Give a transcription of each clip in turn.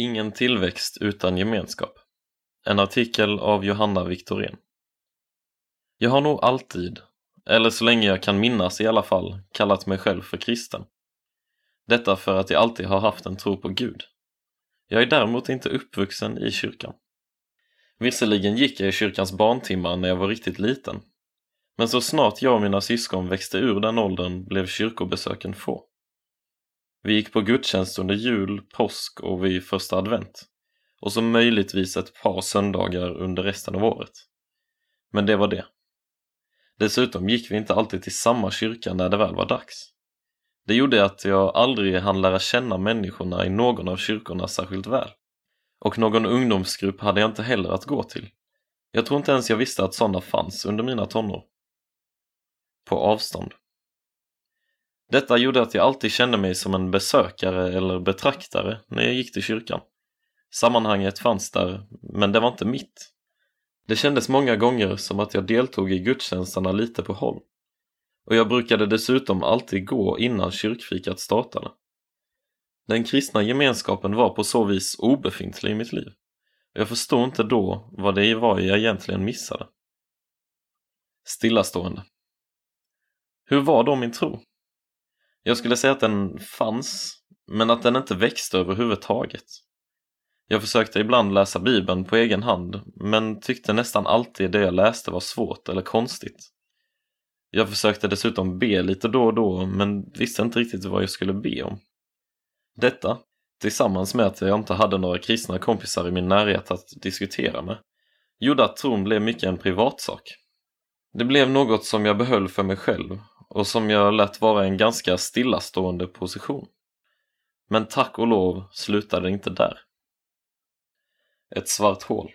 Ingen tillväxt utan gemenskap. En artikel av Johanna Viktorén. Jag har nog alltid, eller så länge jag kan minnas i alla fall, kallat mig själv för kristen. Detta för att jag alltid har haft en tro på Gud. Jag är däremot inte uppvuxen i kyrkan. Visserligen gick jag i kyrkans barntimmar när jag var riktigt liten, men så snart jag och mina syskon växte ur den åldern blev kyrkobesöken få. Vi gick på gudstjänst under jul, påsk och vid första advent. Och så möjligtvis ett par söndagar under resten av året. Men det var det. Dessutom gick vi inte alltid till samma kyrka när det väl var dags. Det gjorde att jag aldrig hann lära känna människorna i någon av kyrkorna särskilt väl. Och någon ungdomsgrupp hade jag inte heller att gå till. Jag tror inte ens jag visste att sådana fanns under mina tonår. På avstånd. Detta gjorde att jag alltid kände mig som en besökare eller betraktare när jag gick till kyrkan. Sammanhanget fanns där, men det var inte mitt. Det kändes många gånger som att jag deltog i gudstjänsterna lite på håll. Och jag brukade dessutom alltid gå innan kyrkfikat startade. Den kristna gemenskapen var på så vis obefintlig i mitt liv. Jag förstod inte då vad det var jag egentligen missade. Stillastående. Hur var då min tro? Jag skulle säga att den fanns, men att den inte växte överhuvudtaget. Jag försökte ibland läsa bibeln på egen hand, men tyckte nästan alltid det jag läste var svårt eller konstigt. Jag försökte dessutom be lite då och då, men visste inte riktigt vad jag skulle be om. Detta, tillsammans med att jag inte hade några kristna kompisar i min närhet att diskutera med, gjorde att tron blev mycket en privatsak. Det blev något som jag behöll för mig själv och som jag lät vara en ganska stillastående position. Men tack och lov slutade det inte där. Ett svart hål.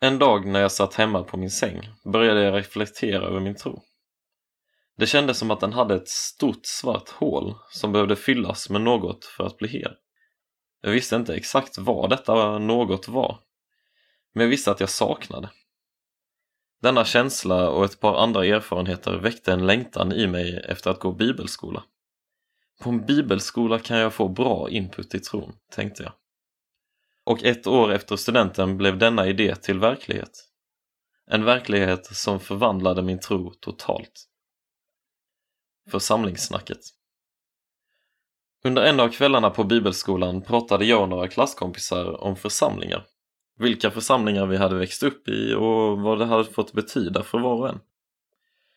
En dag när jag satt hemma på min säng började jag reflektera över min tro. Det kändes som att den hade ett stort svart hål som behövde fyllas med något för att bli hel. Jag visste inte exakt vad detta något var, men jag visste att jag saknade. Denna känsla och ett par andra erfarenheter väckte en längtan i mig efter att gå bibelskola. På en bibelskola kan jag få bra input i tron, tänkte jag. Och ett år efter studenten blev denna idé till verklighet. En verklighet som förvandlade min tro totalt. Församlingssnacket Under en av kvällarna på bibelskolan pratade jag och några klasskompisar om församlingar vilka församlingar vi hade växt upp i och vad det hade fått betyda för var och en.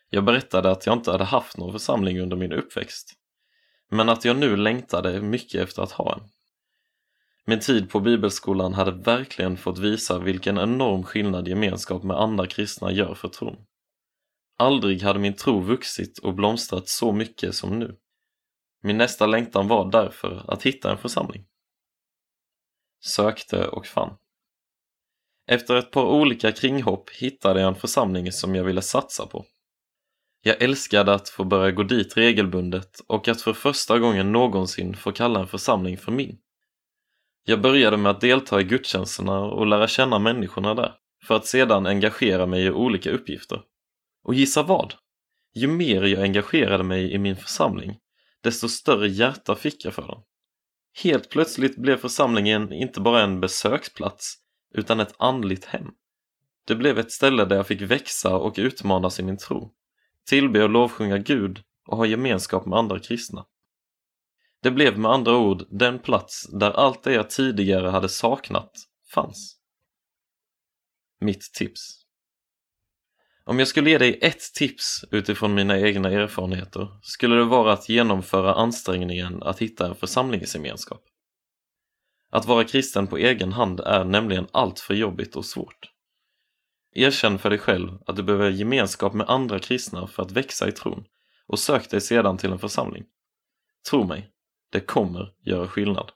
Jag berättade att jag inte hade haft någon församling under min uppväxt, men att jag nu längtade mycket efter att ha en. Min tid på bibelskolan hade verkligen fått visa vilken enorm skillnad gemenskap med andra kristna gör för tron. Aldrig hade min tro vuxit och blomstrat så mycket som nu. Min nästa längtan var därför att hitta en församling. Sökte och fann. Efter ett par olika kringhopp hittade jag en församling som jag ville satsa på. Jag älskade att få börja gå dit regelbundet och att för första gången någonsin få kalla en församling för min. Jag började med att delta i gudstjänsterna och lära känna människorna där, för att sedan engagera mig i olika uppgifter. Och gissa vad? Ju mer jag engagerade mig i min församling, desto större hjärta fick jag för den. Helt plötsligt blev församlingen inte bara en besöksplats, utan ett andligt hem. Det blev ett ställe där jag fick växa och utmanas i min tro, tillbe och lovsjunga Gud och ha gemenskap med andra kristna. Det blev med andra ord den plats där allt det jag tidigare hade saknat fanns. Mitt tips. Om jag skulle ge dig ett tips utifrån mina egna erfarenheter skulle det vara att genomföra ansträngningen att hitta en församlingsgemenskap. Att vara kristen på egen hand är nämligen allt för jobbigt och svårt. Erkänn för dig själv att du behöver gemenskap med andra kristna för att växa i tron och sök dig sedan till en församling. Tro mig, det kommer göra skillnad.